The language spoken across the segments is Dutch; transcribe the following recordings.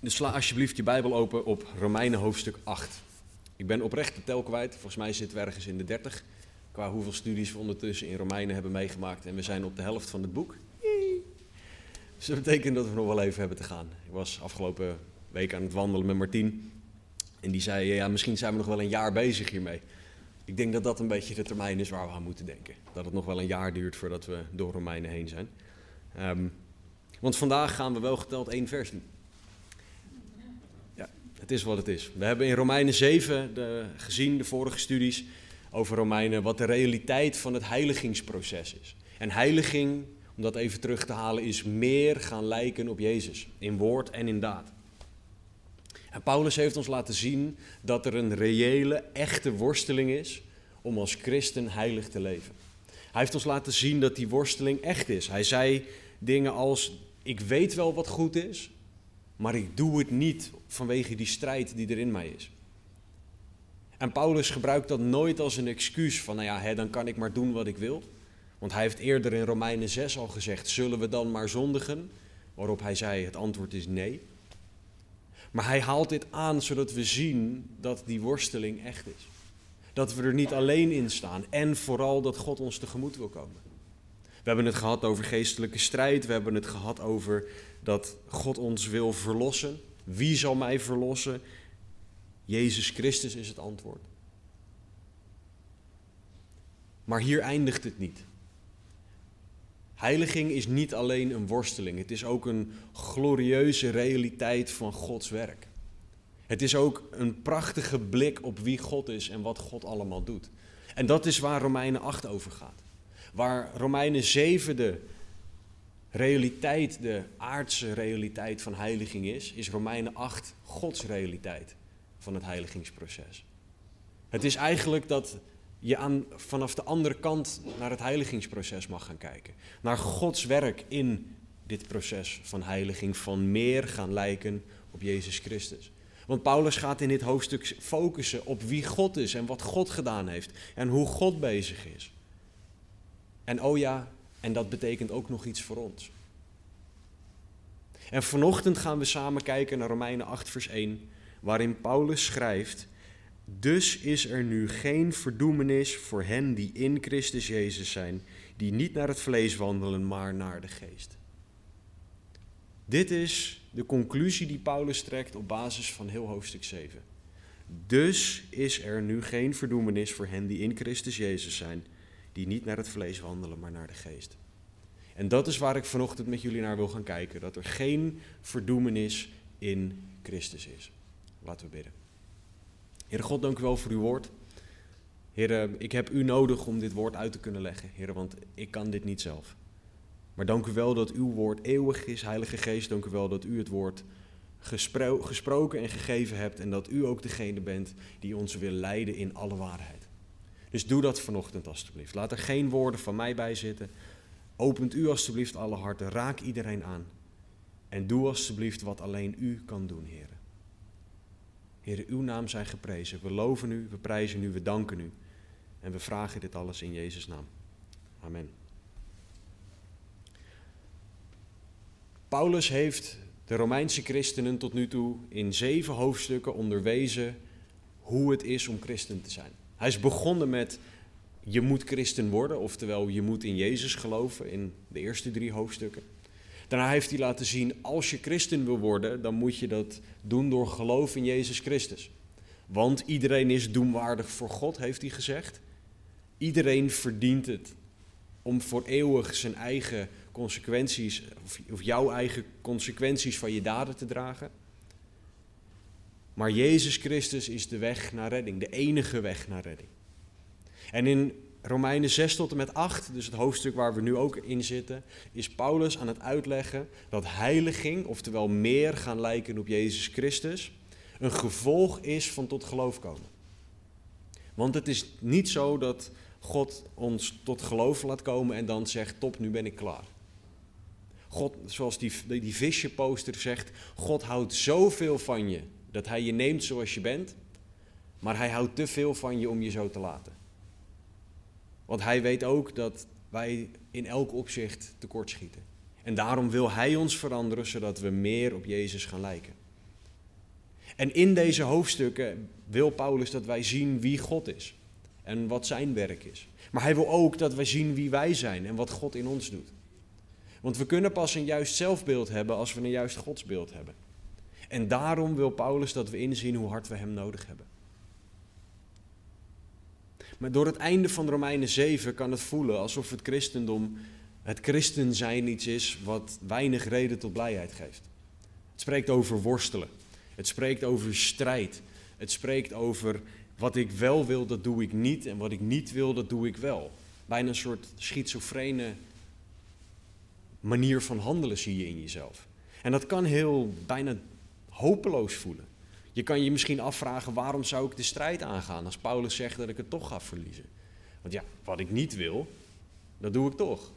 Dus sla alsjeblieft je Bijbel open op Romeinen hoofdstuk 8. Ik ben oprecht de tel kwijt. Volgens mij zitten we ergens in de 30. Qua hoeveel studies we ondertussen in Romeinen hebben meegemaakt. En we zijn op de helft van het boek. Dus dat betekent dat we nog wel even hebben te gaan. Ik was afgelopen week aan het wandelen met Martien. En die zei, ja, misschien zijn we nog wel een jaar bezig hiermee. Ik denk dat dat een beetje de termijn is waar we aan moeten denken. Dat het nog wel een jaar duurt voordat we door Romeinen heen zijn. Ehm, want vandaag gaan we wel geteld één vers doen. Is wat het is. We hebben in Romeinen 7 de, gezien, de vorige studies over Romeinen, wat de realiteit van het heiligingsproces is. En heiliging, om dat even terug te halen, is meer gaan lijken op Jezus. In woord en in daad. En Paulus heeft ons laten zien dat er een reële, echte worsteling is om als christen heilig te leven. Hij heeft ons laten zien dat die worsteling echt is. Hij zei dingen als: Ik weet wel wat goed is, maar ik doe het niet vanwege die strijd die er in mij is. En Paulus gebruikt dat nooit als een excuus van, nou ja, hè, dan kan ik maar doen wat ik wil. Want hij heeft eerder in Romeinen 6 al gezegd, zullen we dan maar zondigen? Waarop hij zei, het antwoord is nee. Maar hij haalt dit aan zodat we zien dat die worsteling echt is. Dat we er niet alleen in staan en vooral dat God ons tegemoet wil komen. We hebben het gehad over geestelijke strijd, we hebben het gehad over dat God ons wil verlossen. Wie zal mij verlossen? Jezus Christus is het antwoord. Maar hier eindigt het niet. Heiliging is niet alleen een worsteling, het is ook een glorieuze realiteit van Gods werk. Het is ook een prachtige blik op wie God is en wat God allemaal doet. En dat is waar Romeinen 8 over gaat. Waar Romeinen 7 de realiteit, de aardse realiteit van heiliging is, is Romeinen 8 Gods realiteit van het heiligingsproces. Het is eigenlijk dat je aan, vanaf de andere kant naar het heiligingsproces mag gaan kijken. Naar Gods werk in dit proces van heiliging, van meer gaan lijken op Jezus Christus. Want Paulus gaat in dit hoofdstuk focussen op wie God is en wat God gedaan heeft en hoe God bezig is. En oh ja, en dat betekent ook nog iets voor ons. En vanochtend gaan we samen kijken naar Romeinen 8, vers 1, waarin Paulus schrijft: Dus is er nu geen verdoemenis voor hen die in Christus Jezus zijn, die niet naar het vlees wandelen, maar naar de geest. Dit is de conclusie die Paulus trekt op basis van heel hoofdstuk 7. Dus is er nu geen verdoemenis voor hen die in Christus Jezus zijn, die niet naar het vlees wandelen, maar naar de geest. En dat is waar ik vanochtend met jullie naar wil gaan kijken. Dat er geen verdoemenis in Christus is. Laten we bidden. Heere God, dank u wel voor uw woord. Heer, ik heb u nodig om dit woord uit te kunnen leggen, Heer, want ik kan dit niet zelf. Maar dank u wel dat uw woord eeuwig is, Heilige Geest. Dank u wel dat u het woord gespro gesproken en gegeven hebt en dat u ook degene bent die ons wil leiden in alle waarheid. Dus doe dat vanochtend alstublieft. Laat er geen woorden van mij bij zitten. Opent u alstublieft alle harten, raak iedereen aan. En doe alstublieft wat alleen u kan doen, Heer. Heer, uw naam zijn geprezen. We loven u, we prijzen u, we danken u. En we vragen dit alles in Jezus' naam. Amen. Paulus heeft de Romeinse christenen tot nu toe in zeven hoofdstukken onderwezen hoe het is om christen te zijn. Hij is begonnen met je moet christen worden, oftewel je moet in Jezus geloven in de eerste drie hoofdstukken. Daarna heeft hij laten zien, als je christen wil worden, dan moet je dat doen door geloof in Jezus Christus. Want iedereen is doemwaardig voor God, heeft hij gezegd. Iedereen verdient het om voor eeuwig zijn eigen consequenties, of jouw eigen consequenties van je daden te dragen. Maar Jezus Christus is de weg naar redding, de enige weg naar redding. En in Romeinen 6 tot en met 8, dus het hoofdstuk waar we nu ook in zitten, is Paulus aan het uitleggen dat heiliging, oftewel meer gaan lijken op Jezus Christus, een gevolg is van tot geloof komen. Want het is niet zo dat God ons tot geloof laat komen en dan zegt, top, nu ben ik klaar. God, zoals die, die visje poster zegt, God houdt zoveel van je dat hij je neemt zoals je bent, maar hij houdt te veel van je om je zo te laten. Want hij weet ook dat wij in elk opzicht tekortschieten. En daarom wil hij ons veranderen zodat we meer op Jezus gaan lijken. En in deze hoofdstukken wil Paulus dat wij zien wie God is en wat zijn werk is. Maar hij wil ook dat wij zien wie wij zijn en wat God in ons doet. Want we kunnen pas een juist zelfbeeld hebben als we een juist godsbeeld hebben. En daarom wil Paulus dat we inzien hoe hard we hem nodig hebben. Maar door het einde van Romeinen 7 kan het voelen alsof het christendom, het christen zijn iets is wat weinig reden tot blijheid geeft. Het spreekt over worstelen. Het spreekt over strijd. Het spreekt over wat ik wel wil, dat doe ik niet. En wat ik niet wil, dat doe ik wel. Bijna een soort schizofrene manier van handelen zie je in jezelf. En dat kan heel bijna hopeloos voelen. Je kan je misschien afvragen waarom zou ik de strijd aangaan als Paulus zegt dat ik het toch ga verliezen. Want ja, wat ik niet wil, dat doe ik toch.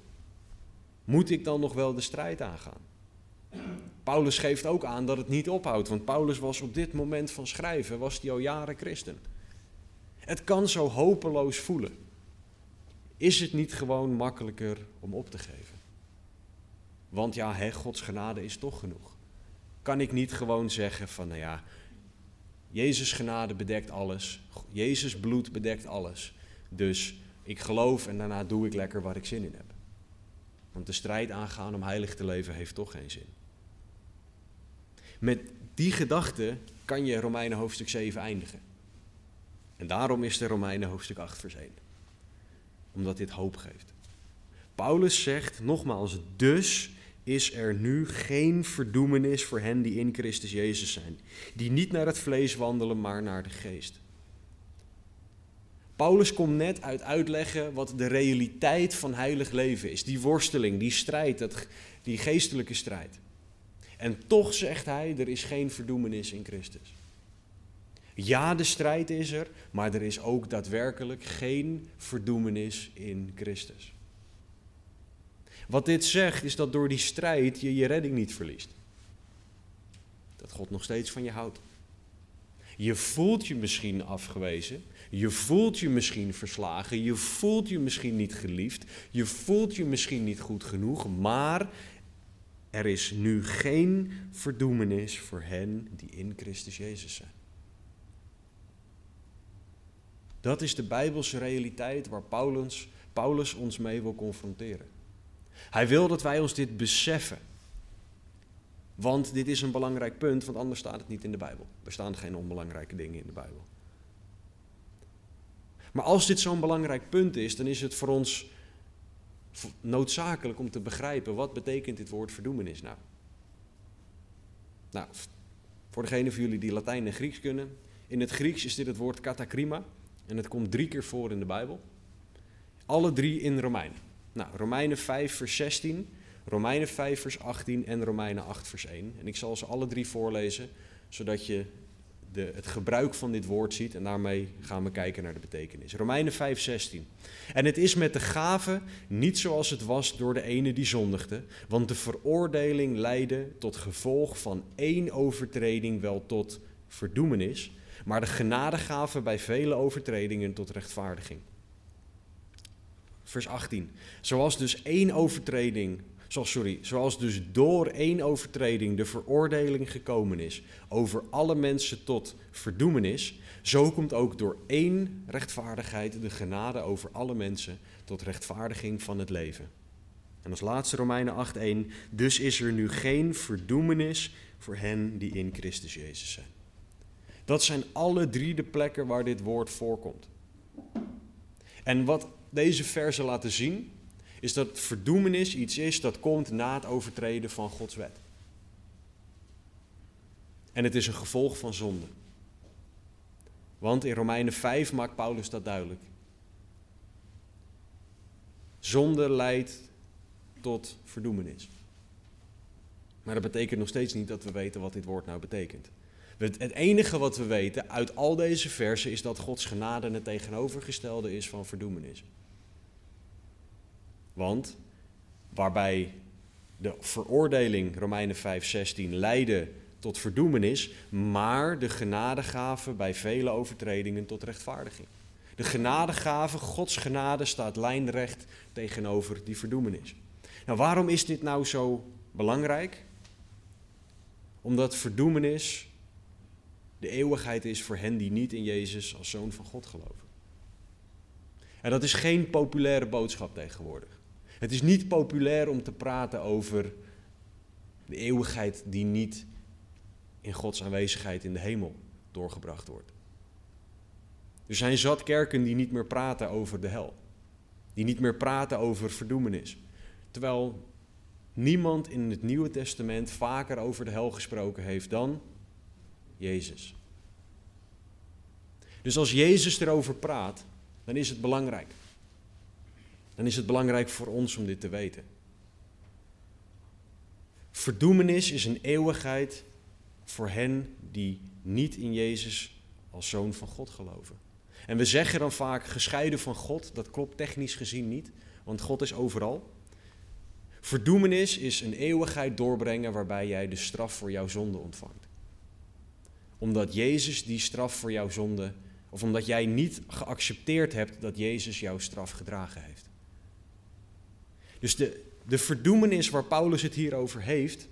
Moet ik dan nog wel de strijd aangaan? Paulus geeft ook aan dat het niet ophoudt, want Paulus was op dit moment van schrijven, was hij al jaren christen. Het kan zo hopeloos voelen. Is het niet gewoon makkelijker om op te geven? Want ja, hè, Gods genade is toch genoeg. Kan ik niet gewoon zeggen van, nou ja, Jezus genade bedekt alles. Jezus bloed bedekt alles. Dus ik geloof en daarna doe ik lekker waar ik zin in heb. Want de strijd aangaan om heilig te leven heeft toch geen zin. Met die gedachte kan je Romeinen hoofdstuk 7 eindigen. En daarom is de Romeinen hoofdstuk 8 vers 1. Omdat dit hoop geeft. Paulus zegt nogmaals, dus is er nu geen verdoemenis voor hen die in Christus Jezus zijn, die niet naar het vlees wandelen, maar naar de geest. Paulus komt net uit uitleggen wat de realiteit van heilig leven is. Die worsteling, die strijd, die geestelijke strijd. En toch zegt hij, er is geen verdoemenis in Christus. Ja, de strijd is er, maar er is ook daadwerkelijk geen verdoemenis in Christus. Wat dit zegt is dat door die strijd je je redding niet verliest. Dat God nog steeds van je houdt. Je voelt je misschien afgewezen. Je voelt je misschien verslagen. Je voelt je misschien niet geliefd. Je voelt je misschien niet goed genoeg. Maar er is nu geen verdoemenis voor hen die in Christus Jezus zijn. Dat is de Bijbelse realiteit waar Paulus, Paulus ons mee wil confronteren. Hij wil dat wij ons dit beseffen. Want dit is een belangrijk punt, want anders staat het niet in de Bijbel. Er staan geen onbelangrijke dingen in de Bijbel. Maar als dit zo'n belangrijk punt is, dan is het voor ons noodzakelijk om te begrijpen wat betekent dit woord verdoemenis nou. Nou, voor degene van jullie die Latijn en Grieks kunnen. In het Grieks is dit het woord katakrima en het komt drie keer voor in de Bijbel. Alle drie in Romeinen. Nou, Romeinen 5 vers 16, Romeinen 5 vers 18 en Romeinen 8 vers 1. En ik zal ze alle drie voorlezen, zodat je de, het gebruik van dit woord ziet en daarmee gaan we kijken naar de betekenis. Romeinen 5, 16. En het is met de gave niet zoals het was door de ene die zondigde, want de veroordeling leidde tot gevolg van één overtreding wel tot verdoemenis, maar de genadegave bij vele overtredingen tot rechtvaardiging. Vers 18. Zoals dus één overtreding sorry, zoals dus door één overtreding de veroordeling gekomen is over alle mensen tot verdoemenis, zo komt ook door één rechtvaardigheid de genade over alle mensen tot rechtvaardiging van het leven. En als laatste Romeinen 8:1, dus is er nu geen verdoemenis voor hen die in Christus Jezus zijn. Dat zijn alle drie de plekken waar dit woord voorkomt. En wat deze versen laten zien, is dat verdoemenis iets is dat komt na het overtreden van Gods wet. En het is een gevolg van zonde. Want in Romeinen 5 maakt Paulus dat duidelijk. Zonde leidt tot verdoemenis. Maar dat betekent nog steeds niet dat we weten wat dit woord nou betekent. Het enige wat we weten uit al deze versen is dat Gods genade het tegenovergestelde is van verdoemenis. Want waarbij de veroordeling, Romeinen 5, 16, leidde tot verdoemenis, maar de genadegave bij vele overtredingen tot rechtvaardiging. De genadegave, Gods genade, staat lijnrecht tegenover die verdoemenis. Nou, waarom is dit nou zo belangrijk? Omdat verdoemenis de eeuwigheid is voor hen die niet in Jezus als zoon van God geloven. En dat is geen populaire boodschap tegenwoordig. Het is niet populair om te praten over de eeuwigheid die niet in Gods aanwezigheid in de hemel doorgebracht wordt. Er zijn zat kerken die niet meer praten over de hel. Die niet meer praten over verdoemenis. Terwijl niemand in het Nieuwe Testament vaker over de hel gesproken heeft dan Jezus. Dus als Jezus erover praat, dan is het belangrijk. Dan is het belangrijk voor ons om dit te weten. Verdoemenis is een eeuwigheid voor hen die niet in Jezus als zoon van God geloven. En we zeggen dan vaak gescheiden van God, dat klopt technisch gezien niet, want God is overal. Verdoemenis is een eeuwigheid doorbrengen waarbij jij de straf voor jouw zonde ontvangt. Omdat Jezus die straf voor jouw zonde, of omdat jij niet geaccepteerd hebt dat Jezus jouw straf gedragen heeft. Dus de, verdoemenis waar Paulus het hier over heeft,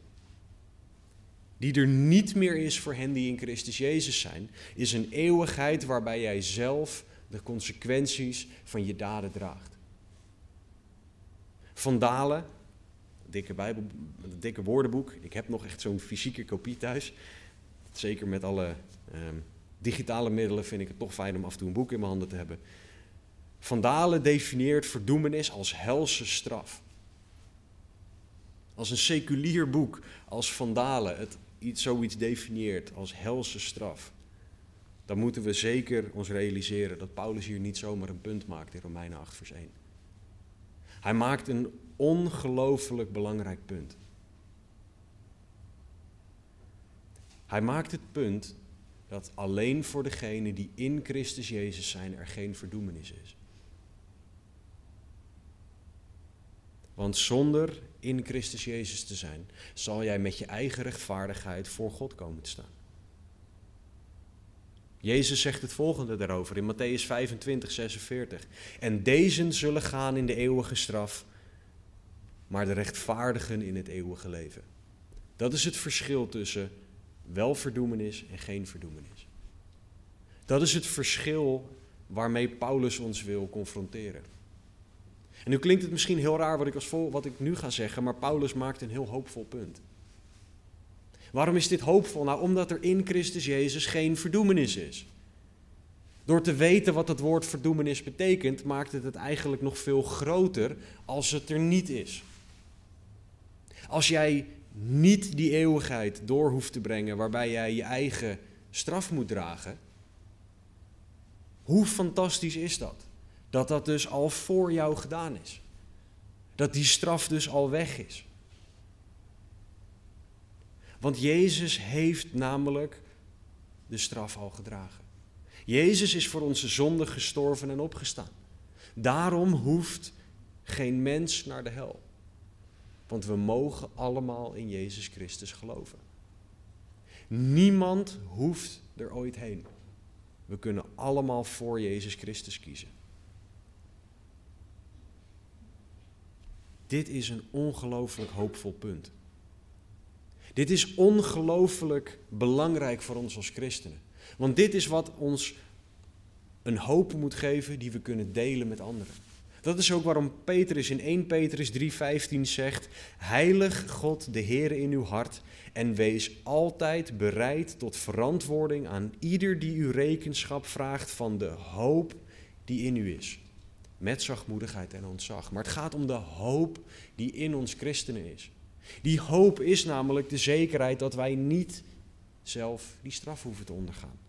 die er niet meer is voor hen die in Christus Jezus zijn, is een eeuwigheid waarbij jij zelf de consequenties van je daden draagt. Vandalen, dikke, Bijbel, dikke woordenboek, ik heb nog echt zo'n fysieke kopie thuis. Zeker met alle ehm, digitale middelen vind ik het toch fijn om af en toe een boek in mijn handen te hebben. Vandalen definieert verdoemenis als helse straf. Als een seculier boek als Vandalen het iets, zoiets definieert als helse straf, dan moeten we zeker ons realiseren dat Paulus hier niet zomaar een punt maakt in Romeinen 8, vers 1. Hij maakt een ongelooflijk belangrijk punt. Hij maakt het punt dat alleen voor degenen die in Christus Jezus zijn er geen verdoemenis is. Want zonder in Christus Jezus te zijn, zal jij met je eigen rechtvaardigheid voor God komen te staan. Jezus zegt het volgende daarover in Matthäus 25, 46. En deze zullen gaan in de eeuwige straf, maar de rechtvaardigen in het eeuwige leven. Dat is het verschil tussen wel verdoemenis en geen verdoemenis. Dat is het verschil waarmee Paulus ons wil confronteren. En nu klinkt het misschien heel raar wat ik, als vol, wat ik nu ga zeggen, maar Paulus maakt een heel hoopvol punt. Waarom is dit hoopvol? Nou, omdat er in Christus Jezus geen verdoemenis is. Door te weten wat het woord verdoemenis betekent, maakt het het eigenlijk nog veel groter als het er niet is. Als jij niet die eeuwigheid door hoeft te brengen waarbij jij je eigen straf moet dragen, hoe fantastisch is dat? Dat dat dus al voor jou gedaan is. Dat die straf dus al weg is. Want Jezus heeft namelijk de straf al gedragen. Jezus is voor onze zonde gestorven en opgestaan. Daarom hoeft geen mens naar de hel. Want we mogen allemaal in Jezus Christus geloven. Niemand hoeft er ooit heen. We kunnen allemaal voor Jezus Christus kiezen. Dit is een ongelooflijk hoopvol punt. Dit is ongelooflijk belangrijk voor ons als christenen. Want dit is wat ons een hoop moet geven die we kunnen delen met anderen. Dat is ook waarom Petrus in 1 Petrus 3:15 zegt: Heilig God de Heer in uw hart en wees altijd bereid tot verantwoording aan ieder die u rekenschap vraagt van de hoop die in u is met zachtmoedigheid en ontzag. Maar het gaat om de hoop die in ons christenen is. Die hoop is namelijk de zekerheid dat wij niet zelf die straf hoeven te ondergaan.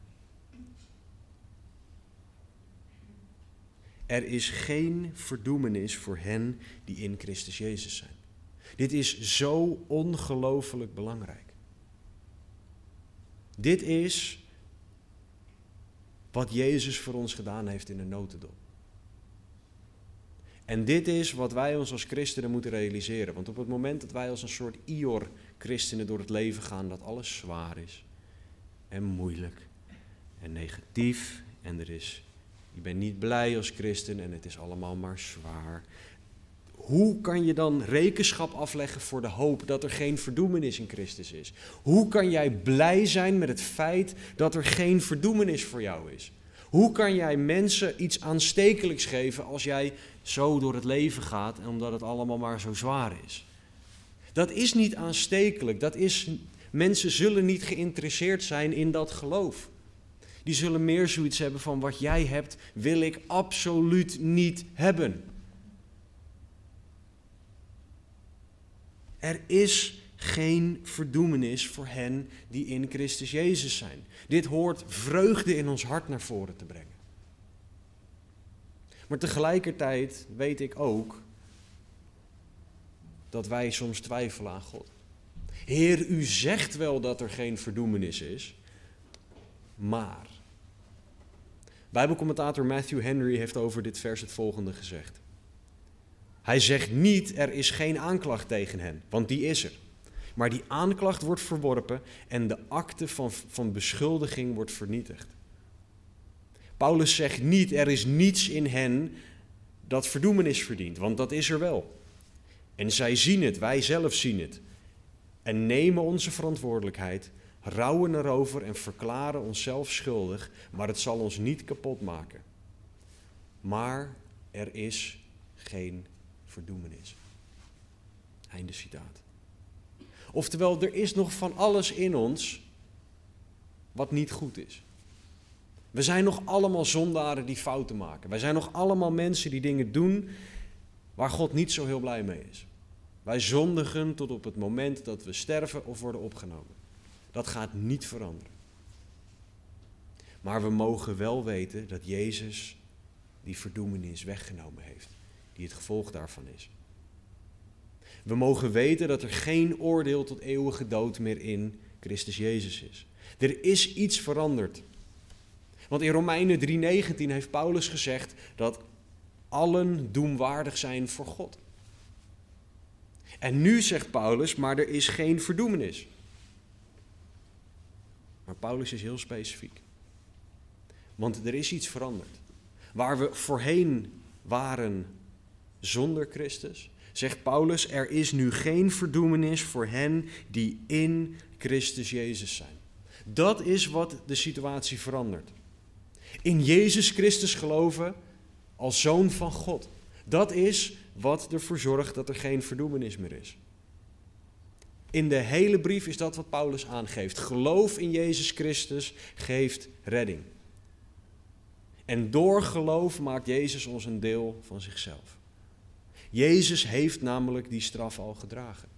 Er is geen verdoemenis voor hen die in Christus Jezus zijn. Dit is zo ongelooflijk belangrijk. Dit is wat Jezus voor ons gedaan heeft in de notendop. En dit is wat wij ons als christenen moeten realiseren. Want op het moment dat wij als een soort Ior-christenen door het leven gaan, dat alles zwaar is en moeilijk en negatief en er is, je bent niet blij als christen en het is allemaal maar zwaar. hoe kan je dan rekenschap afleggen voor de hoop dat er geen verdoemenis in Christus is? Hoe kan jij blij zijn met het feit dat er geen verdoemenis voor jou is? Hoe kan jij mensen iets aanstekelijks geven als jij zo door het leven gaat en omdat het allemaal maar zo zwaar is? Dat is niet aanstekelijk. Dat is, mensen zullen niet geïnteresseerd zijn in dat geloof. Die zullen meer zoiets hebben van wat jij hebt, wil ik absoluut niet hebben. Er is geen verdoemenis voor hen die in Christus Jezus zijn. Dit hoort vreugde in ons hart naar voren te brengen. Maar tegelijkertijd weet ik ook dat wij soms twijfelen aan God. Heer, u zegt wel dat er geen verdoemenis is, maar. Bijbelcommentator Matthew Henry heeft over dit vers het volgende gezegd. Hij zegt niet er is geen aanklacht tegen hen, want die is er. Maar die aanklacht wordt verworpen en de akte van, van beschuldiging wordt vernietigd. Paulus zegt niet er is niets in hen dat verdoemenis verdient, want dat is er wel. En zij zien het, wij zelf zien het. En nemen onze verantwoordelijkheid, rouwen erover en verklaren onszelf schuldig, maar het zal ons niet kapot maken. Maar er is geen verdoemenis. Einde citaat. Oftewel, er is nog van alles in ons wat niet goed is. We zijn nog allemaal zondaren die fouten maken. Wij zijn nog allemaal mensen die dingen doen waar God niet zo heel blij mee is. Wij zondigen tot op het moment dat we sterven of worden opgenomen. Dat gaat niet veranderen. Maar we mogen wel weten dat Jezus die verdoemenis weggenomen heeft die het gevolg daarvan is. We mogen weten dat er geen oordeel tot eeuwige dood meer in Christus Jezus is. Er is iets veranderd. Want in Romeinen 3:19 heeft Paulus gezegd dat allen doemwaardig zijn voor God. En nu zegt Paulus, maar er is geen verdoemenis. Maar Paulus is heel specifiek. Want er is iets veranderd. Waar we voorheen waren zonder Christus, zegt Paulus, er is nu geen verdoemenis voor hen die in Christus Jezus zijn. Dat is wat de situatie verandert. In Jezus Christus geloven als zoon van God. Dat is wat ervoor zorgt dat er geen verdoemenis meer is. In de hele brief is dat wat Paulus aangeeft. Geloof in Jezus Christus geeft redding. En door geloof maakt Jezus ons een deel van zichzelf. Jezus heeft namelijk die straf al gedragen.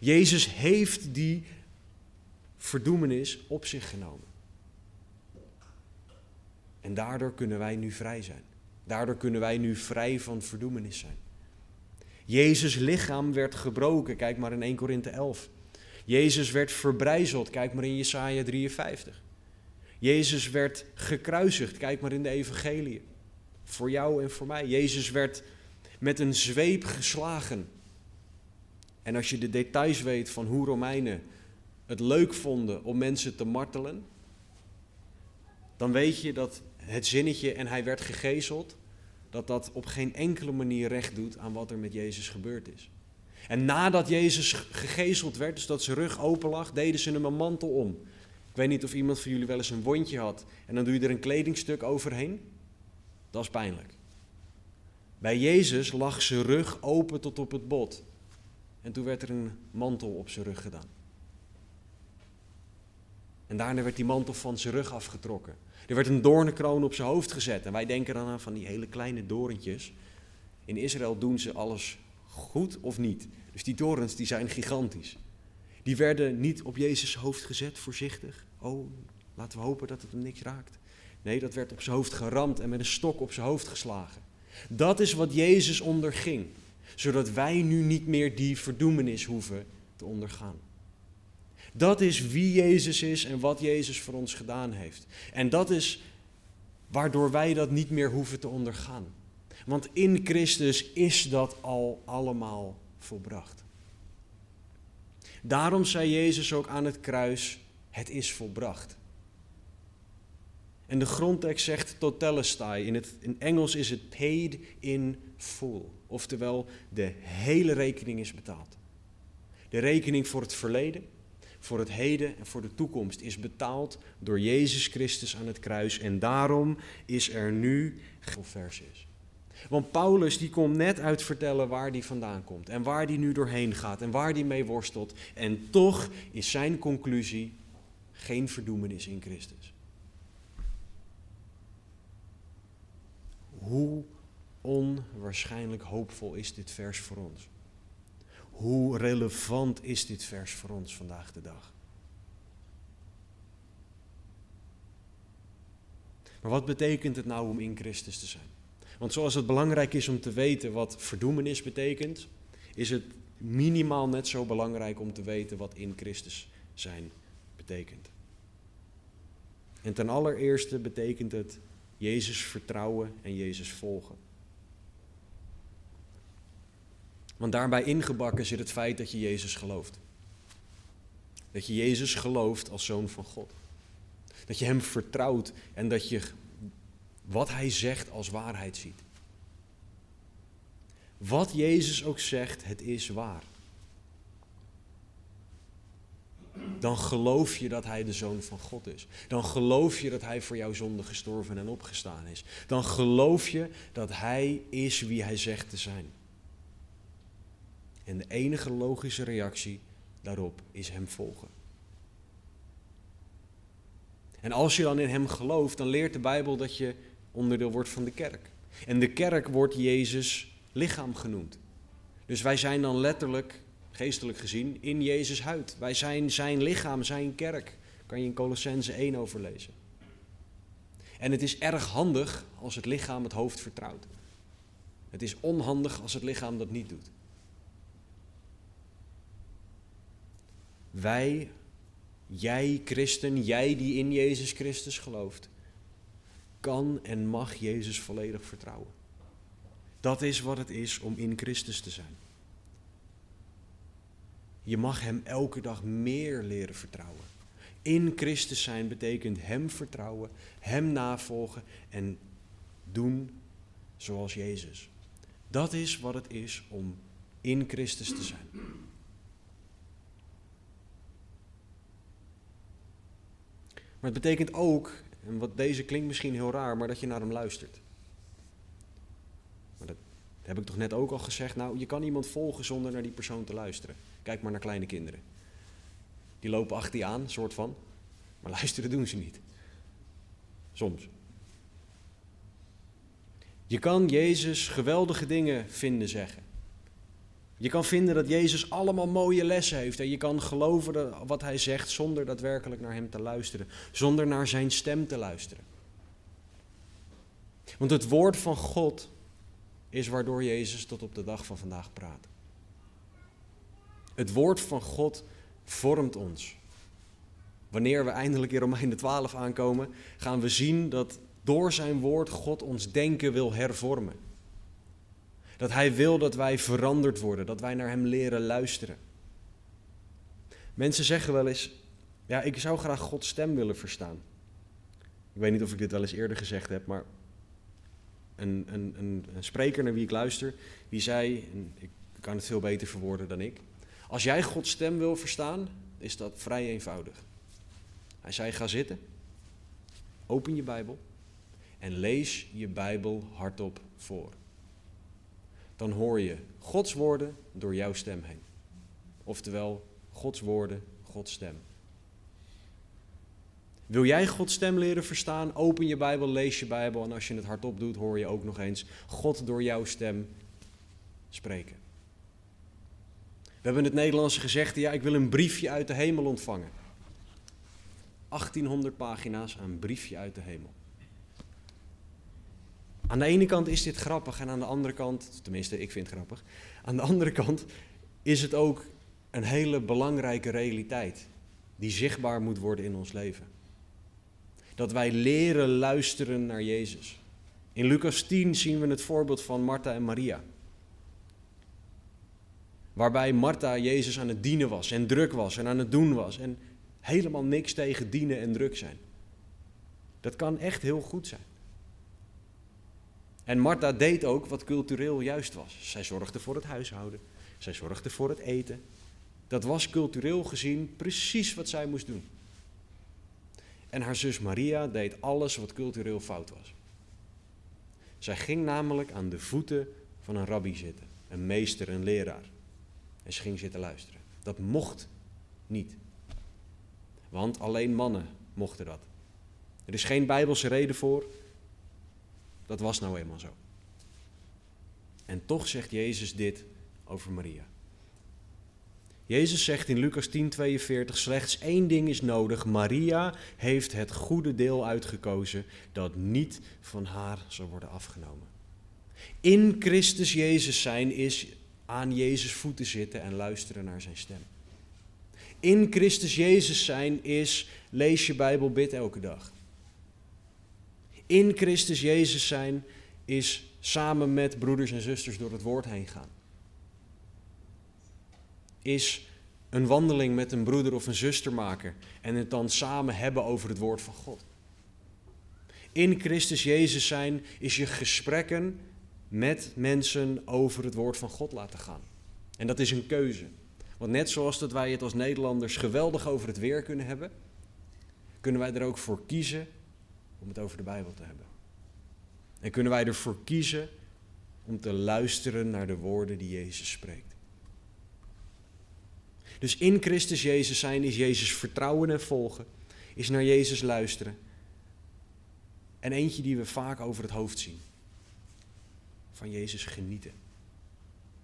Jezus heeft die verdoemenis op zich genomen. En daardoor kunnen wij nu vrij zijn. Daardoor kunnen wij nu vrij van verdoemenis zijn. Jezus' lichaam werd gebroken, kijk maar in 1 Korinthe 11. Jezus werd verbrijzeld, kijk maar in Jesaja 53. Jezus werd gekruisigd, kijk maar in de evangelie. Voor jou en voor mij. Jezus werd met een zweep geslagen. En als je de details weet van hoe Romeinen het leuk vonden om mensen te martelen, dan weet je dat het zinnetje en hij werd gegezeld, dat dat op geen enkele manier recht doet aan wat er met Jezus gebeurd is. En nadat Jezus gegezeld werd, dus dat zijn rug open lag, deden ze hem een mantel om. Ik weet niet of iemand van jullie wel eens een wondje had en dan doe je er een kledingstuk overheen. Dat is pijnlijk. Bij Jezus lag zijn rug open tot op het bot. En toen werd er een mantel op zijn rug gedaan. En daarna werd die mantel van zijn rug afgetrokken. Er werd een doornenkroon op zijn hoofd gezet. En wij denken dan aan van die hele kleine dorentjes. In Israël doen ze alles goed of niet. Dus die torens die zijn gigantisch. Die werden niet op Jezus' hoofd gezet, voorzichtig. Oh, laten we hopen dat het hem niks raakt. Nee, dat werd op zijn hoofd geramd en met een stok op zijn hoofd geslagen. Dat is wat Jezus onderging, zodat wij nu niet meer die verdoemenis hoeven te ondergaan. Dat is wie Jezus is en wat Jezus voor ons gedaan heeft. En dat is waardoor wij dat niet meer hoeven te ondergaan. Want in Christus is dat al allemaal volbracht. Daarom zei Jezus ook aan het kruis: Het is volbracht. En de grondtekst zegt totelestai. In in Engels is het paid in full. Oftewel, de hele rekening is betaald. De rekening voor het verleden, voor het heden en voor de toekomst is betaald door Jezus Christus aan het kruis. En daarom is er nu vers is. Want Paulus die komt net uit vertellen waar hij vandaan komt en waar hij nu doorheen gaat en waar hij mee worstelt. En toch is zijn conclusie geen verdoemenis in Christus. Hoe onwaarschijnlijk hoopvol is dit vers voor ons? Hoe relevant is dit vers voor ons vandaag de dag? Maar wat betekent het nou om in Christus te zijn? Want zoals het belangrijk is om te weten wat verdoemenis betekent, is het minimaal net zo belangrijk om te weten wat in Christus zijn betekent. En ten allereerste betekent het Jezus vertrouwen en Jezus volgen. Want daarbij ingebakken zit het feit dat je Jezus gelooft. Dat je Jezus gelooft als zoon van God. Dat je Hem vertrouwt en dat je wat Hij zegt als waarheid ziet. Wat Jezus ook zegt, het is waar. Dan geloof je dat Hij de Zoon van God is. Dan geloof je dat Hij voor jouw zonde gestorven en opgestaan is. Dan geloof je dat Hij is wie Hij zegt te zijn. En de enige logische reactie daarop is Hem volgen. En als je dan in Hem gelooft, dan leert de Bijbel dat je onderdeel wordt van de kerk. En de kerk wordt Jezus lichaam genoemd. Dus wij zijn dan letterlijk, geestelijk gezien, in Jezus huid. Wij zijn zijn lichaam, zijn kerk. Kan je in Colossense 1 overlezen. En het is erg handig als het lichaam het hoofd vertrouwt. Het is onhandig als het lichaam dat niet doet. Wij, jij christen, jij die in Jezus Christus gelooft, kan en mag Jezus volledig vertrouwen. Dat is wat het is om in Christus te zijn. Je mag Hem elke dag meer leren vertrouwen. In Christus zijn betekent Hem vertrouwen, Hem navolgen en doen zoals Jezus. Dat is wat het is om in Christus te zijn. Maar het betekent ook, en wat deze klinkt misschien heel raar, maar dat je naar hem luistert. Maar dat heb ik toch net ook al gezegd. Nou, je kan iemand volgen zonder naar die persoon te luisteren. Kijk maar naar kleine kinderen. Die lopen achter je aan, soort van. Maar luisteren doen ze niet. Soms. Je kan Jezus geweldige dingen vinden zeggen. Je kan vinden dat Jezus allemaal mooie lessen heeft en je kan geloven wat hij zegt zonder daadwerkelijk naar hem te luisteren, zonder naar zijn stem te luisteren. Want het woord van God is waardoor Jezus tot op de dag van vandaag praat. Het woord van God vormt ons. Wanneer we eindelijk in Romeinen 12 aankomen, gaan we zien dat door zijn woord God ons denken wil hervormen. Dat Hij wil dat wij veranderd worden, dat wij naar Hem leren luisteren. Mensen zeggen wel eens, ja, ik zou graag Gods stem willen verstaan. Ik weet niet of ik dit wel eens eerder gezegd heb, maar een, een, een, spreker naar wie ik luister, die zei, en ik kan het veel beter verwoorden dan ik, als jij Gods stem wil verstaan, is dat vrij eenvoudig. Hij zei, ga zitten, open je Bijbel en lees je Bijbel hardop voor dan hoor je Gods woorden door jouw stem heen. Oftewel, Gods woorden, Gods stem. Wil jij Gods stem leren verstaan? Open je Bijbel, lees je Bijbel en als je het hardop doet, hoor je ook nog eens God door jouw stem spreken. We hebben het Nederlandse gezegd, ja, ik wil een briefje uit de hemel ontvangen. 1800 pagina's, een briefje uit de hemel. Aan de ene kant is dit grappig en aan de andere kant, tenminste ik vind het grappig, aan de andere kant is het ook een hele belangrijke realiteit die zichtbaar moet worden in ons leven. Dat wij leren luisteren naar Jezus. In Lucas 10 zien we het voorbeeld van Martha en Maria. Waarbij Martha Jezus aan het dienen was en druk was en aan het doen was en helemaal niks tegen dienen en druk zijn. Dat kan echt heel goed zijn. En Martha deed ook wat cultureel juist was. Zij zorgde voor het huishouden. Zij zorgde voor het eten. Dat was cultureel gezien precies wat zij moest doen. En haar zus Maria deed alles wat cultureel fout was. Zij ging namelijk aan de voeten van een rabbi zitten, een meester, een leraar. En ze ging zitten luisteren. Dat mocht niet. Want alleen mannen mochten dat. Er is geen bijbelse reden voor. Dat was nou eenmaal zo. En toch zegt Jezus dit over Maria. Jezus zegt in Lucas 10:42 slechts één ding is nodig. Maria heeft het goede deel uitgekozen dat niet van haar zal worden afgenomen. In Christus Jezus zijn is aan Jezus voeten zitten en luisteren naar zijn stem. In Christus Jezus zijn is lees je Bijbel, bid elke dag. In Christus Jezus zijn is samen met broeders en zusters door het woord heen gaan. Is een wandeling met een broeder of een zuster maken en het dan samen hebben over het woord van God. In Christus Jezus zijn is je gesprekken met mensen over het woord van God laten gaan. En dat is een keuze. Want net zoals dat wij het als Nederlanders geweldig over het weer kunnen hebben, kunnen wij er ook voor kiezen om het over de Bijbel te hebben. En kunnen wij ervoor kiezen om te luisteren naar de woorden die Jezus spreekt. Dus in Christus Jezus zijn is Jezus vertrouwen en volgen, is naar Jezus luisteren. En eentje die we vaak over het hoofd zien. Van Jezus genieten.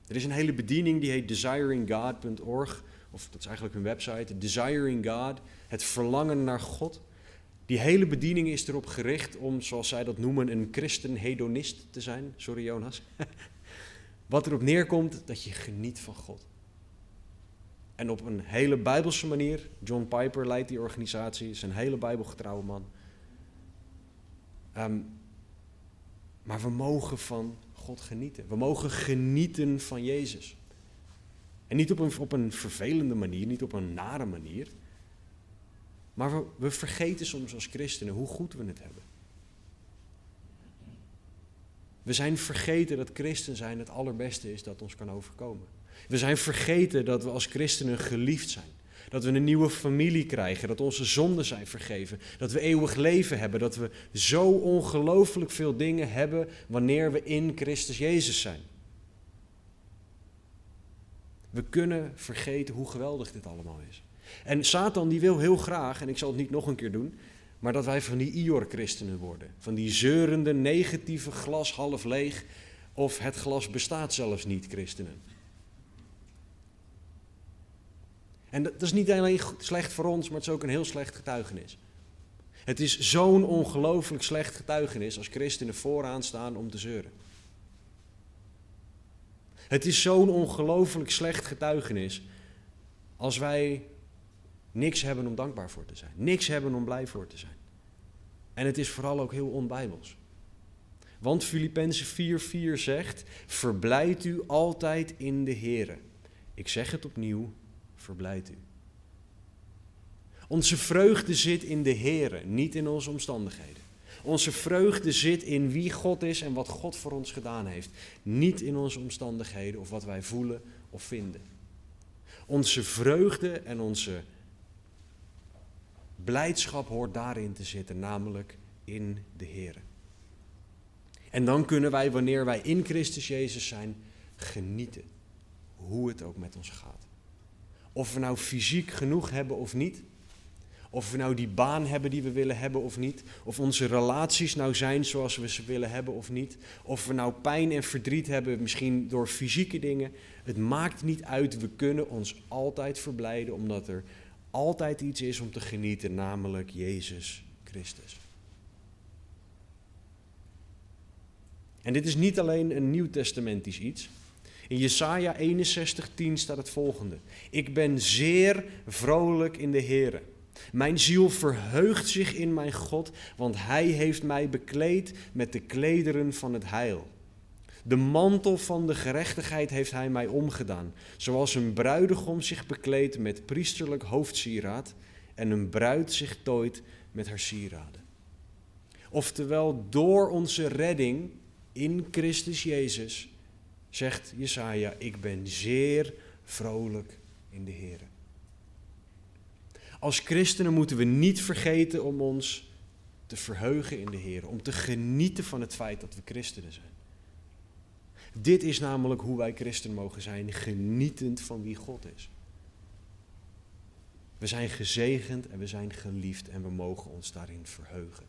Er is een hele bediening die heet desiringgod.org, of dat is eigenlijk hun website, Desiring God, het verlangen naar God. Die hele bediening is erop gericht om, zoals zij dat noemen, een christen-hedonist te zijn. Sorry Jonas. Wat erop neerkomt dat je geniet van God. En op een hele bijbelse manier. John Piper leidt die organisatie, is een hele bijbelgetrouwe man. Um, maar we mogen van God genieten. We mogen genieten van Jezus. En niet op een, op een vervelende manier, niet op een nare manier. Maar we, vergeten soms als christenen hoe goed we het hebben. We zijn vergeten dat christen zijn het allerbeste is dat ons kan overkomen. We zijn vergeten dat we als christenen geliefd zijn. Dat we een nieuwe familie krijgen, dat onze zonden zijn vergeven, dat we eeuwig leven hebben, dat we zo ongelooflijk veel dingen hebben wanneer we in Christus Jezus zijn. We kunnen vergeten hoe geweldig dit allemaal is. En Satan die wil heel graag, en ik zal het niet nog een keer doen, maar dat wij van die Ior-christenen worden. Van die zeurende, negatieve glas half leeg, of het glas bestaat zelfs niet, christenen. En dat is niet alleen slecht voor ons, maar het is ook een heel slecht getuigenis. Het is zo'n ongelooflijk slecht getuigenis als christenen vooraan staan om te zeuren. Het is zo'n ongelooflijk slecht getuigenis als wij niks hebben om dankbaar voor te zijn. Niks hebben om blij voor te zijn. En het is vooral ook heel onbijbels. Want Filippenzen 4:4 zegt: Verblijd u altijd in de Here. Ik zeg het opnieuw, verblijdt u. Onze vreugde zit in de Here, niet in onze omstandigheden. Onze vreugde zit in wie God is en wat God voor ons gedaan heeft. Niet in onze omstandigheden of wat wij voelen of vinden. Onze vreugde en onze blijdschap hoort daarin te zitten, namelijk in de Here. En dan kunnen wij, wanneer wij in Christus Jezus zijn, genieten. Hoe het ook met ons gaat. Of we nou fysiek genoeg hebben of niet. Of we nou die baan hebben die we willen hebben of niet. Of onze relaties nou zijn zoals we ze willen hebben of niet. Of we nou pijn en verdriet hebben, misschien door fysieke dingen. Het maakt niet uit. We kunnen ons altijd verblijden omdat er altijd iets is om te genieten, namelijk Jezus Christus. En dit is niet alleen een nieuwtestamentisch iets. In Jesaja 61:10 staat het volgende: Ik ben zeer vrolijk in de Heer. Mijn ziel verheugt zich in mijn God, want Hij heeft mij bekleed met de klederen van het heil. De mantel van de gerechtigheid heeft Hij mij omgedaan, zoals een bruidegom zich bekleedt met priesterlijk hoofdsieraad en een bruid zich tooit met haar sieraden. Oftewel, door onze redding in Christus Jezus, zegt Jesaja, ik ben zeer vrolijk in de Heer. Als christenen moeten we niet vergeten om ons te verheugen in de Heer, om te genieten van het feit dat we christenen zijn. Dit is namelijk hoe wij christen mogen zijn, genietend van wie God is. We zijn gezegend en we zijn geliefd en we mogen ons daarin verheugen.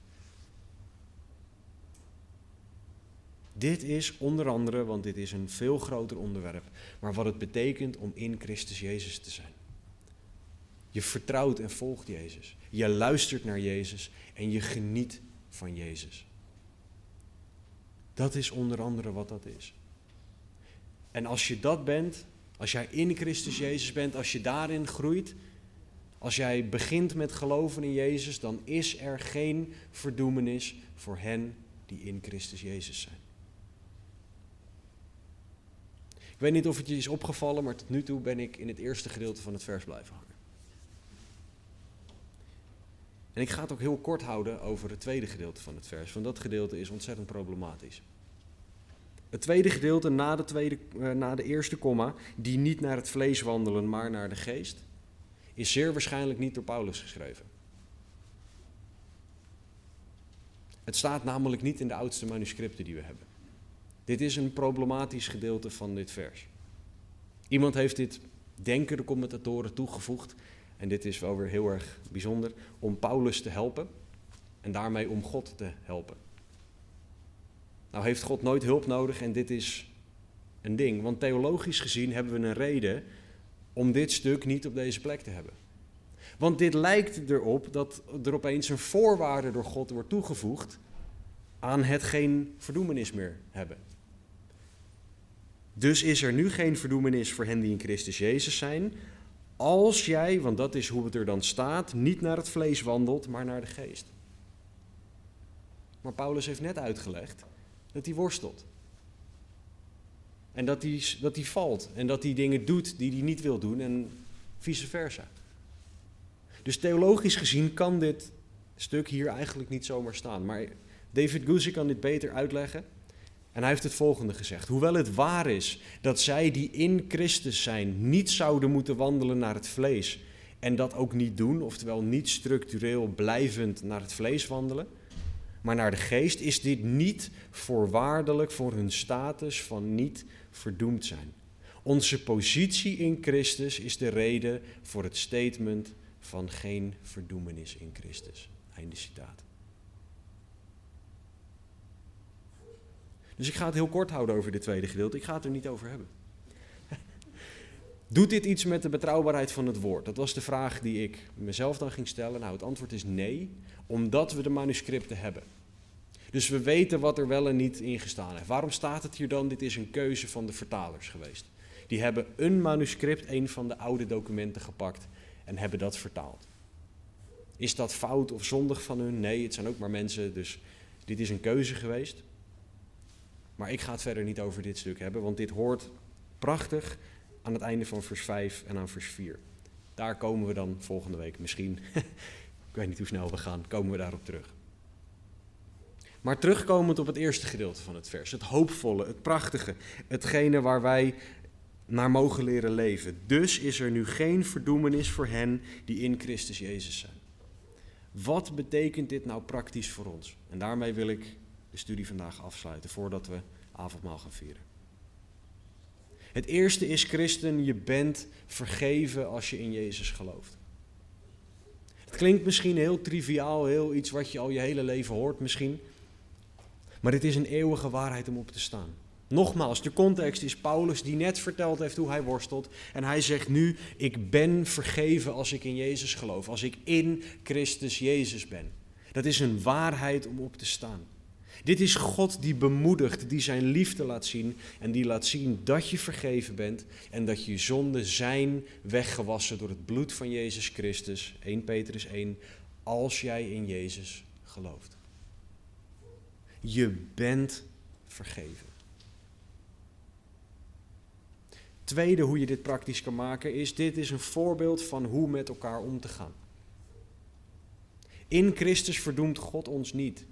Dit is onder andere, want dit is een veel groter onderwerp, maar wat het betekent om in Christus Jezus te zijn. Je vertrouwt en volgt Jezus. Je luistert naar Jezus en je geniet van Jezus. Dat is onder andere wat dat is. En als je dat bent, als jij in Christus Jezus bent, als je daarin groeit, als jij begint met geloven in Jezus, dan is er geen verdoemenis voor hen die in Christus Jezus zijn. Ik weet niet of het je is opgevallen, maar tot nu toe ben ik in het eerste gedeelte van het vers blijven hangen. En ik ga het ook heel kort houden over het tweede gedeelte van het vers, want dat gedeelte is ontzettend problematisch. Het tweede gedeelte na de, tweede, uh, na de eerste komma, die niet naar het vlees wandelen, maar naar de geest, is zeer waarschijnlijk niet door Paulus geschreven. Het staat namelijk niet in de oudste manuscripten die we hebben. Dit is een problematisch gedeelte van dit vers. Iemand heeft dit, denken de commentatoren, toegevoegd. En dit is wel weer heel erg bijzonder, om Paulus te helpen en daarmee om God te helpen. Nou heeft God nooit hulp nodig en dit is een ding. Want theologisch gezien hebben we een reden om dit stuk niet op deze plek te hebben. Want dit lijkt erop dat er opeens een voorwaarde door God wordt toegevoegd aan het geen verdoemenis meer hebben. Dus is er nu geen verdoemenis voor hen die in Christus Jezus zijn, als jij, want dat is hoe het er dan staat, niet naar het vlees wandelt, maar naar de geest. Maar Paulus heeft net uitgelegd dat hij worstelt. En dat hij, dat valt. En dat hij dingen doet die hij niet wil doen en vice versa. Dus theologisch gezien kan dit stuk hier eigenlijk niet zomaar staan. Maar David Guzik kan dit beter uitleggen. En hij heeft het volgende gezegd. Hoewel het waar is dat zij die in Christus zijn niet zouden moeten wandelen naar het vlees en dat ook niet doen, oftewel niet structureel blijvend naar het vlees wandelen, maar naar de geest, is dit niet voorwaardelijk voor hun status van niet verdoemd zijn. Onze positie in Christus is de reden voor het statement van geen verdoemenis in Christus. Einde citaat. Dus ik ga het heel kort houden over dit tweede gedeelte. Ik ga het er niet over hebben. Doet dit iets met de betrouwbaarheid van het woord? Dat was de vraag die ik mezelf dan ging stellen. Nou, het antwoord is nee, omdat we de manuscripten hebben. Dus we weten wat er wel en niet in gestaan heeft. Waarom staat het hier dan? Dit is een keuze van de vertalers geweest. Die hebben een manuscript, een van de oude documenten gepakt en hebben dat vertaald. Is dat fout of zondig van hun? Nee, het zijn ook maar mensen, dus dit is een keuze geweest. Maar ik ga het verder niet over dit stuk hebben, want dit hoort prachtig aan het einde van vers 5 en aan vers 4. Daar komen we dan volgende week misschien. ik weet niet hoe snel we gaan, komen we daarop terug. Maar terugkomend op het eerste gedeelte van het vers, het hoopvolle, het prachtige, hetgene waar wij naar mogen leren leven. Dus is er nu geen verdoemenis voor hen die in Christus Jezus zijn. Wat betekent dit nou praktisch voor ons? En daarmee wil ik de studie vandaag afsluiten voordat we avondmaal gaan vieren. Het eerste is, christen, je bent vergeven als je in Jezus gelooft. Het klinkt misschien heel triviaal, heel iets wat je al je hele leven hoort misschien. Maar het is een eeuwige waarheid om op te staan. Nogmaals, de context is Paulus die net verteld heeft hoe hij worstelt. En hij zegt nu, ik ben vergeven als ik in Jezus geloof, als ik in Christus Jezus ben. Dat is een waarheid om op te staan. Dit is God die bemoedigt, die zijn liefde laat zien en die laat zien dat je vergeven bent en dat je zonden zijn weggewassen door het bloed van Jezus Christus, 1 Petrus 1, als jij in Jezus gelooft. Je bent vergeven. Tweede, hoe je dit praktisch kan maken, is dit is een voorbeeld van hoe met elkaar om te gaan. In Christus verdoemt God ons niet.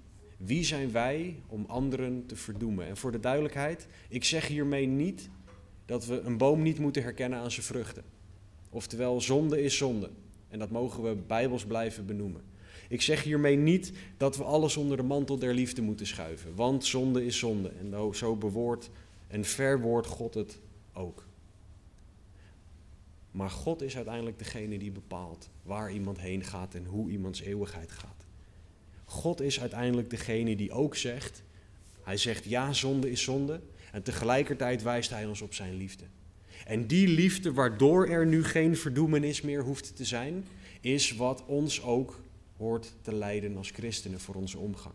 Wie zijn wij om anderen te verdoemen? En voor de duidelijkheid, ik zeg hiermee niet dat we een boom niet moeten herkennen aan zijn vruchten. Oftewel, zonde is zonde. En dat mogen we bijbels blijven benoemen. Ik zeg hiermee niet dat we alles onder de mantel der liefde moeten schuiven. Want zonde is zonde. En zo bewoord en verwoordt God het ook. Maar God is uiteindelijk degene die bepaalt waar iemand heen gaat en hoe iemands eeuwigheid gaat. God is uiteindelijk degene die ook zegt, hij zegt ja, zonde is zonde. En tegelijkertijd wijst hij ons op zijn liefde. En die liefde waardoor er nu geen verdoemenis meer hoeft te zijn, is wat ons ook hoort te leiden als christenen voor onze omgang.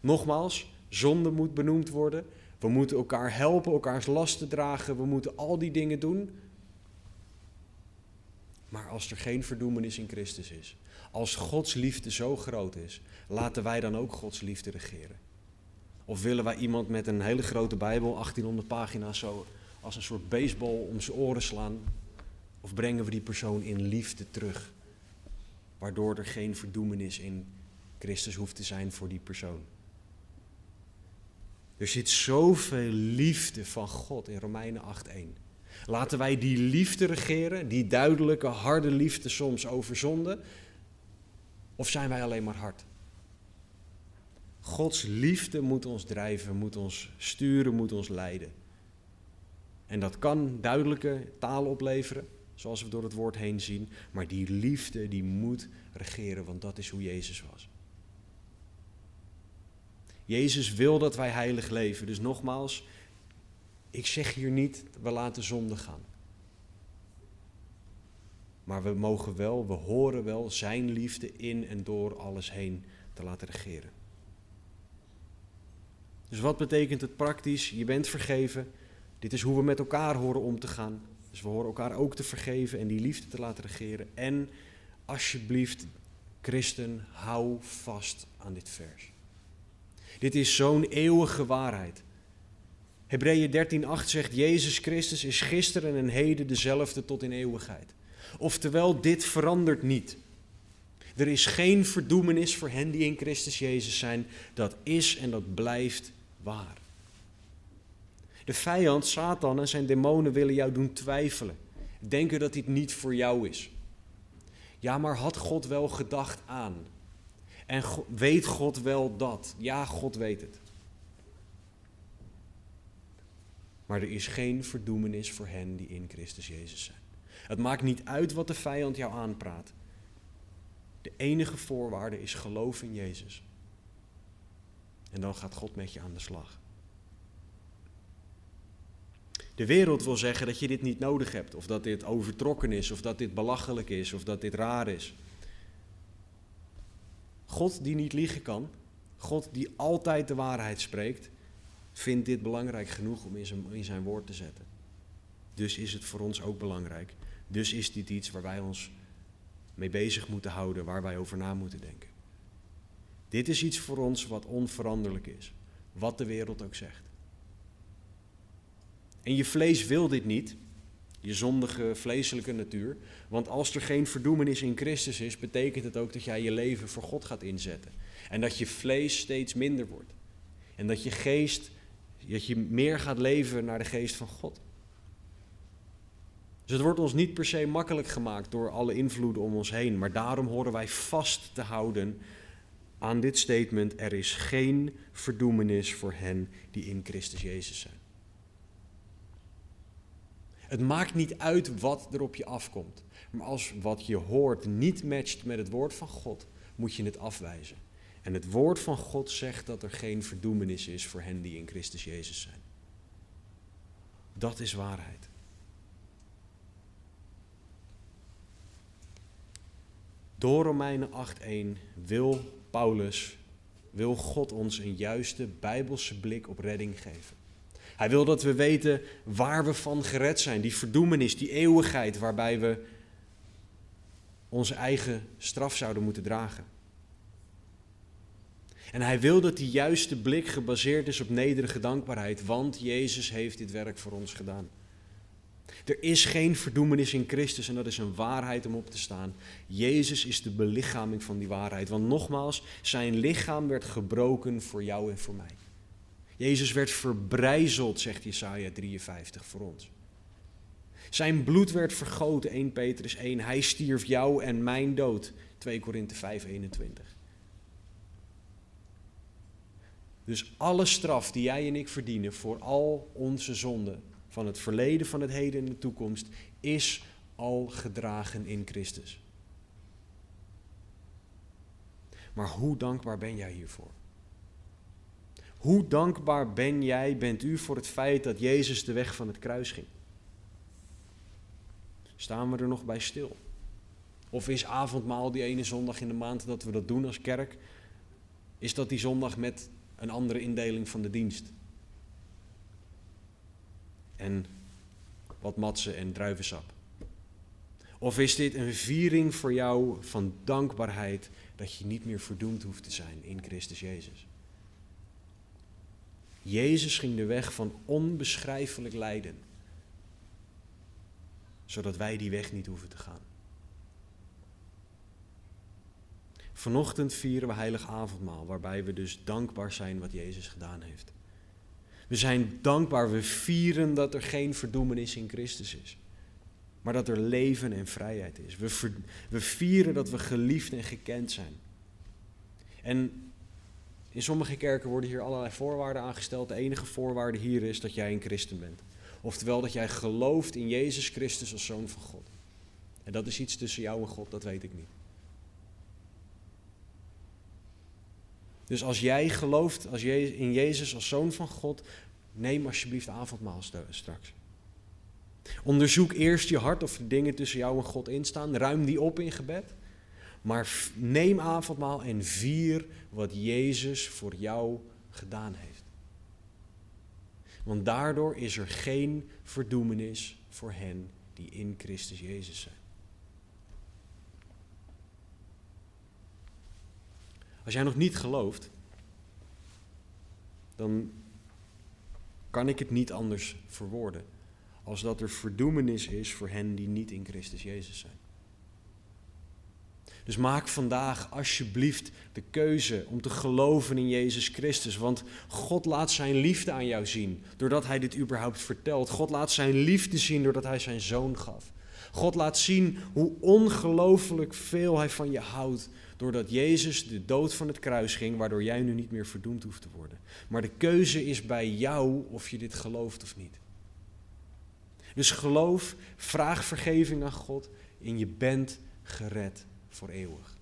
Nogmaals, zonde moet benoemd worden. We moeten elkaar helpen, elkaars lasten dragen. We moeten al die dingen doen. Maar als er geen verdoemenis in Christus is, als Gods liefde zo groot is, laten wij dan ook Gods liefde regeren. Of willen wij iemand met een hele grote Bijbel, 1800 pagina's, zo als een soort baseball om zijn oren slaan? Of brengen we die persoon in liefde terug, waardoor er geen verdoemenis in Christus hoeft te zijn voor die persoon? Er zit zoveel liefde van God in Romeinen 8:1. Laten wij die liefde regeren, die duidelijke, harde liefde soms over zonde, of zijn wij alleen maar hard? Gods liefde moet ons drijven, moet ons sturen, moet ons leiden. En dat kan duidelijke taal opleveren, zoals we door het woord heen zien. Maar die liefde die moet regeren, want dat is hoe Jezus was. Jezus wil dat wij heilig leven. Dus nogmaals, ik zeg hier niet, we laten zonde gaan. Maar we mogen wel, we horen wel zijn liefde in en door alles heen te laten regeren. Dus wat betekent het praktisch? Je bent vergeven. Dit is hoe we met elkaar horen om te gaan. Dus we horen elkaar ook te vergeven en die liefde te laten regeren. En alsjeblieft, christen, hou vast aan dit vers. Dit is zo'n eeuwige waarheid. Hebreeën 13:8 zegt Jezus Christus is gisteren en heden dezelfde tot in eeuwigheid. Oftewel, dit verandert niet. Er is geen verdoemenis voor hen die in Christus Jezus zijn. Dat is en dat blijft waar. De vijand, Satan en zijn demonen willen jou doen twijfelen. Denken dat dit niet voor jou is. Ja, maar had God wel gedacht aan? En weet God wel dat? Ja, God weet het. Maar er is geen verdoemenis voor hen die in Christus Jezus zijn. Het maakt niet uit wat de vijand jou aanpraat. De enige voorwaarde is geloof in Jezus. En dan gaat God met je aan de slag. De wereld wil zeggen dat je dit niet nodig hebt, of dat dit overtrokken is, of dat dit belachelijk is, of dat dit raar is. God die niet liegen kan, God die altijd de waarheid spreekt, vindt dit belangrijk genoeg om in zijn, in zijn woord te zetten. Dus is het voor ons ook belangrijk. Dus is dit iets waar wij ons mee bezig moeten houden, waar wij over na moeten denken. Dit is iets voor ons wat onveranderlijk is, wat de wereld ook zegt. En je vlees wil dit niet, je zondige vleeselijke natuur, want als er geen verdoemenis in Christus is, betekent het ook dat jij je leven voor God gaat inzetten. En dat je vlees steeds minder wordt. En dat je geest, dat je meer gaat leven naar de geest van God. Dus het wordt ons niet per se makkelijk gemaakt door alle invloeden om ons heen, maar daarom horen wij vast te houden aan dit statement: er is geen verdoemenis voor hen die in Christus Jezus zijn. Het maakt niet uit wat er op je afkomt, maar als wat je hoort niet matcht met het woord van God, moet je het afwijzen. En het woord van God zegt dat er geen verdoemenis is voor hen die in Christus Jezus zijn. Dat is waarheid. Door Romeinen 8:1 wil Paulus, wil God ons een juiste bijbelse blik op redding geven. Hij wil dat we weten waar we van gered zijn, die verdoemenis, die eeuwigheid waarbij we onze eigen straf zouden moeten dragen. En hij wil dat die juiste blik gebaseerd is op nederige dankbaarheid, want Jezus heeft dit werk voor ons gedaan. Er is geen verdoemenis in Christus en dat is een waarheid om op te staan. Jezus is de belichaming van die waarheid. Want nogmaals, zijn lichaam werd gebroken voor jou en voor mij. Jezus werd verbrijzeld, zegt Jesaja 53 voor ons. Zijn bloed werd vergoten, 1 Petrus 1. Hij stierf jou en mijn dood, 2 Korinthe 5, 21. Dus alle straf die jij en ik verdienen voor al onze zonden, van het verleden, van het heden en de toekomst, is al gedragen in Christus. Maar hoe dankbaar ben jij hiervoor? Hoe dankbaar ben jij, bent u voor het feit dat Jezus de weg van het kruis ging? Staan we er nog bij stil? Of is avondmaal die ene zondag in de maand dat we dat doen als kerk, is dat die zondag met een andere indeling van de dienst? En wat matsen en druivensap? Of is dit een viering voor jou van dankbaarheid dat je niet meer verdoemd hoeft te zijn in Christus Jezus? Jezus ging de weg van onbeschrijfelijk lijden, zodat wij die weg niet hoeven te gaan. Vanochtend vieren we heilig avondmaal, waarbij we dus dankbaar zijn wat Jezus gedaan heeft. We zijn dankbaar, we vieren dat er geen verdoemenis in Christus is, maar dat er leven en vrijheid is. We, we vieren dat we geliefd en gekend zijn. En in sommige kerken worden hier allerlei voorwaarden aangesteld. De enige voorwaarde hier is dat jij een christen bent. Oftewel dat jij gelooft in Jezus Christus als zoon van God. En dat is iets tussen jou en God, dat weet ik niet. Dus als jij gelooft als je, in Jezus als zoon van God, neem alsjeblieft avondmaal straks. Onderzoek eerst je hart of er dingen tussen jou en God instaan. Ruim die op in gebed. Maar neem avondmaal en vier wat Jezus voor jou gedaan heeft. Want daardoor is er geen verdoemenis voor hen die in Christus Jezus zijn. Als jij nog niet gelooft, dan kan ik het niet anders verwoorden als dat er verdoemenis is voor hen die niet in Christus Jezus zijn. Dus maak vandaag alsjeblieft de keuze om te geloven in Jezus Christus. Want God laat zijn liefde aan jou zien doordat Hij dit überhaupt vertelt. God laat zijn liefde zien doordat Hij zijn zoon gaf. God laat zien hoe ongelooflijk veel Hij van je houdt doordat Jezus de dood van het kruis ging, waardoor jij nu niet meer verdoemd hoeft te worden. Maar de keuze is bij jou of je dit gelooft of niet. Dus geloof, vraag vergeving aan God en je bent gered voor eeuwig.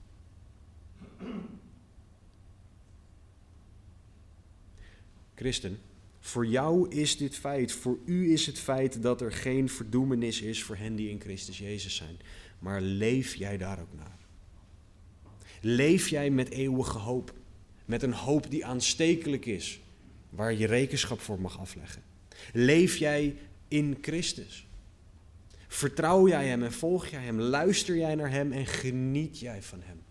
Christen, voor jou is dit feit, voor u is het feit dat er geen verdoemenis is voor hen die in Christus Jezus zijn. Maar leef jij daar ook naar? Leef jij met eeuwige hoop? Met een hoop die aanstekelijk is, waar je rekenschap voor mag afleggen? Leef jij in Christus? Vertrouw jij Hem en volg jij Hem? Luister jij naar Hem en geniet jij van Hem?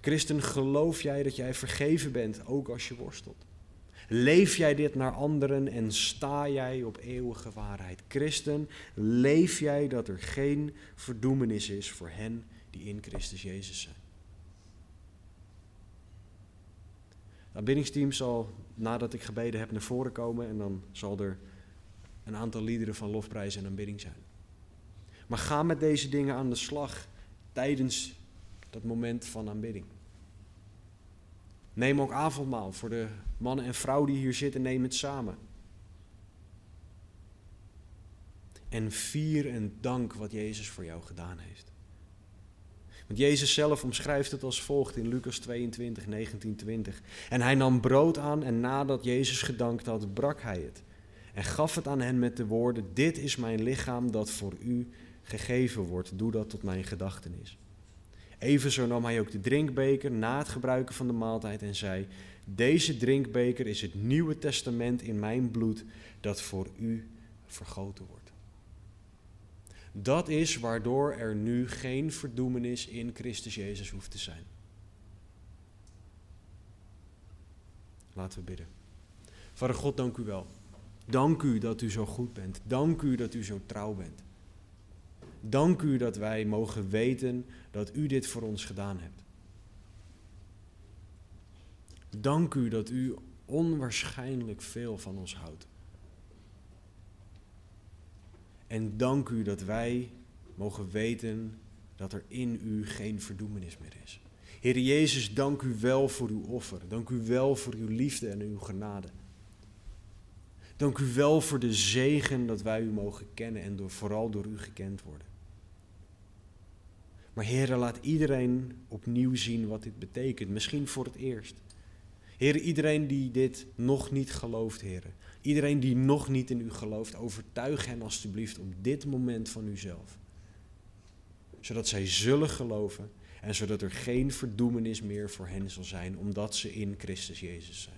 Christen, geloof jij dat jij vergeven bent, ook als je worstelt? Leef jij dit naar anderen en sta jij op eeuwige waarheid? Christen, leef jij dat er geen verdoemenis is voor hen die in Christus Jezus zijn? Het aanbiddingsteam zal, nadat ik gebeden heb, naar voren komen en dan zal er een aantal liederen van lofprijs en aanbidding zijn. Maar ga met deze dingen aan de slag tijdens dat moment van aanbidding. Neem ook avondmaal voor de mannen en vrouwen die hier zitten, neem het samen. En vier en dank wat Jezus voor jou gedaan heeft. Want Jezus zelf omschrijft het als volgt in Lucas 22, 19, 20. En hij nam brood aan en nadat Jezus gedankt had, brak hij het en gaf het aan hen met de woorden: Dit is mijn lichaam dat voor u gegeven wordt. Doe dat tot mijn gedachtenis. Evenzo nam hij ook de drinkbeker na het gebruiken van de maaltijd en zei: Deze drinkbeker is het Nieuwe Testament in mijn bloed dat voor u vergoten wordt. Dat is waardoor er nu geen verdoemenis in Christus Jezus hoeft te zijn. Laten we bidden. Vader God, dank u wel Dank u dat u zo goed bent. Dank u dat u zo trouw bent. Dank u dat wij mogen weten dat u dit voor ons gedaan hebt. Dank u dat u onwaarschijnlijk veel van ons houdt. En dank u dat wij mogen weten dat er in u geen verdoemenis meer is. Heer Jezus, dank u wel voor uw offer. Dank u wel voor uw liefde en uw genade. Dank u wel voor de zegen dat wij u mogen kennen en door, vooral door u gekend worden. Maar Heer, laat iedereen opnieuw zien wat dit betekent. Misschien voor het eerst. Heer, iedereen die dit nog niet gelooft, Heer. Iedereen die nog niet in u gelooft, overtuig hen alstublieft op dit moment van uzelf. Zodat zij zullen geloven en zodat er geen verdoemenis meer voor hen zal zijn, omdat ze in Christus Jezus zijn.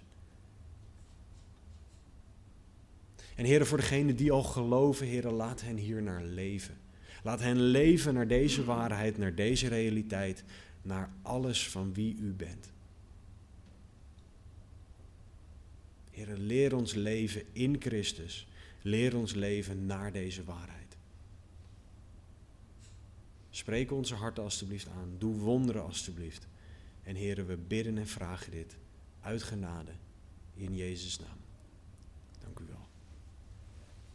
En Heer, voor degenen die al geloven, Heer, laat hen hier naar leven. Laat hen leven naar deze waarheid, naar deze realiteit, naar alles van wie u bent. Heer, leer ons leven in Christus. Leer ons leven naar deze waarheid. Spreek onze harten alstublieft aan. Doe wonderen alstublieft. En heren, we bidden en vragen dit uit genade in Jezus' naam.